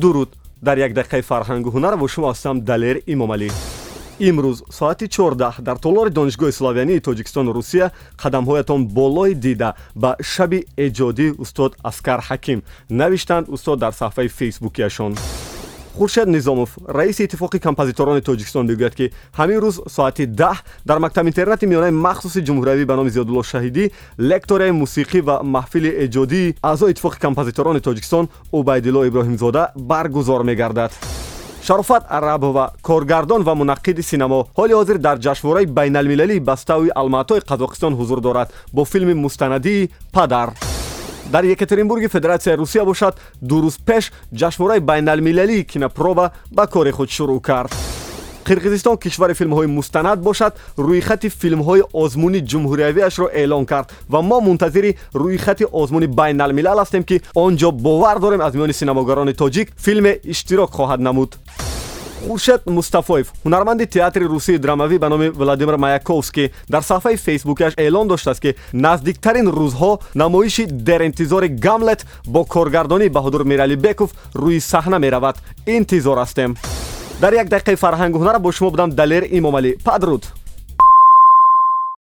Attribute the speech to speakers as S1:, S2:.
S1: дуруд дар як дақиқаи фарҳангу ҳунар бо шумо ҳастам далер имомалӣ имрӯз соати 14 дар толори донишгоҳи славянии тоҷикистону русия қадамҳоятон болои дида ба шаби эҷодӣ устод аскар ҳаким. Навиштанд устод дар саҳифаи фейсбукиашон хуршед низомов раиси иттифоқи композиторони тоҷикистон мегӯяд ки ҳамин рӯз соати даҳ дар мактаби интернати миёнаи махсуси ҷумҳуриявӣ ба номи зиёдулло шаҳидӣ лекторияи мусиқӣ ва маҳфили эҷодии аъзои иттифоқи композиторони тоҷикистон убайдилло иброҳимзода баргузор мегардад. Шарофат арабова коргардон ва мунаққиди синемо ҳоли ҳозир дар ҷашнвораи байналмилалии бастави алмаатои қазоқистон ҳузур дорад бо филми мустанадии падар дар екатеринбурги федератсияи русия бошад ду рӯз пеш ҷашнвораи байналмилалии кинопроба ба кори худ шурӯъ кард. Қирғизистон кишвари филмҳои мустанад бошад рӯйхати филмҳои озмуни ҷумҳуриявиашро эълон кард ва мо мунтазири рӯйхати озмуни байналмилал ҳастем ки он ҷо бовар дорем аз миёни синамогарони тоҷик филме иштирок хоҳад намуд хуршед мустафоев ҳунарманди театри русии драмавӣ ба номи владимир маяковский дар саҳифаи фейсбукиаш эълон доштааст ки наздиктарин рӯзҳо намоиши деринтизори гамлет бо коргардонии баҳодур миралибеков рӯи саҳна меравад. Интизор ҳастем. Дар як дақиқаи фарҳангу ҳунар бо шумо будам далер имомалӣ падруд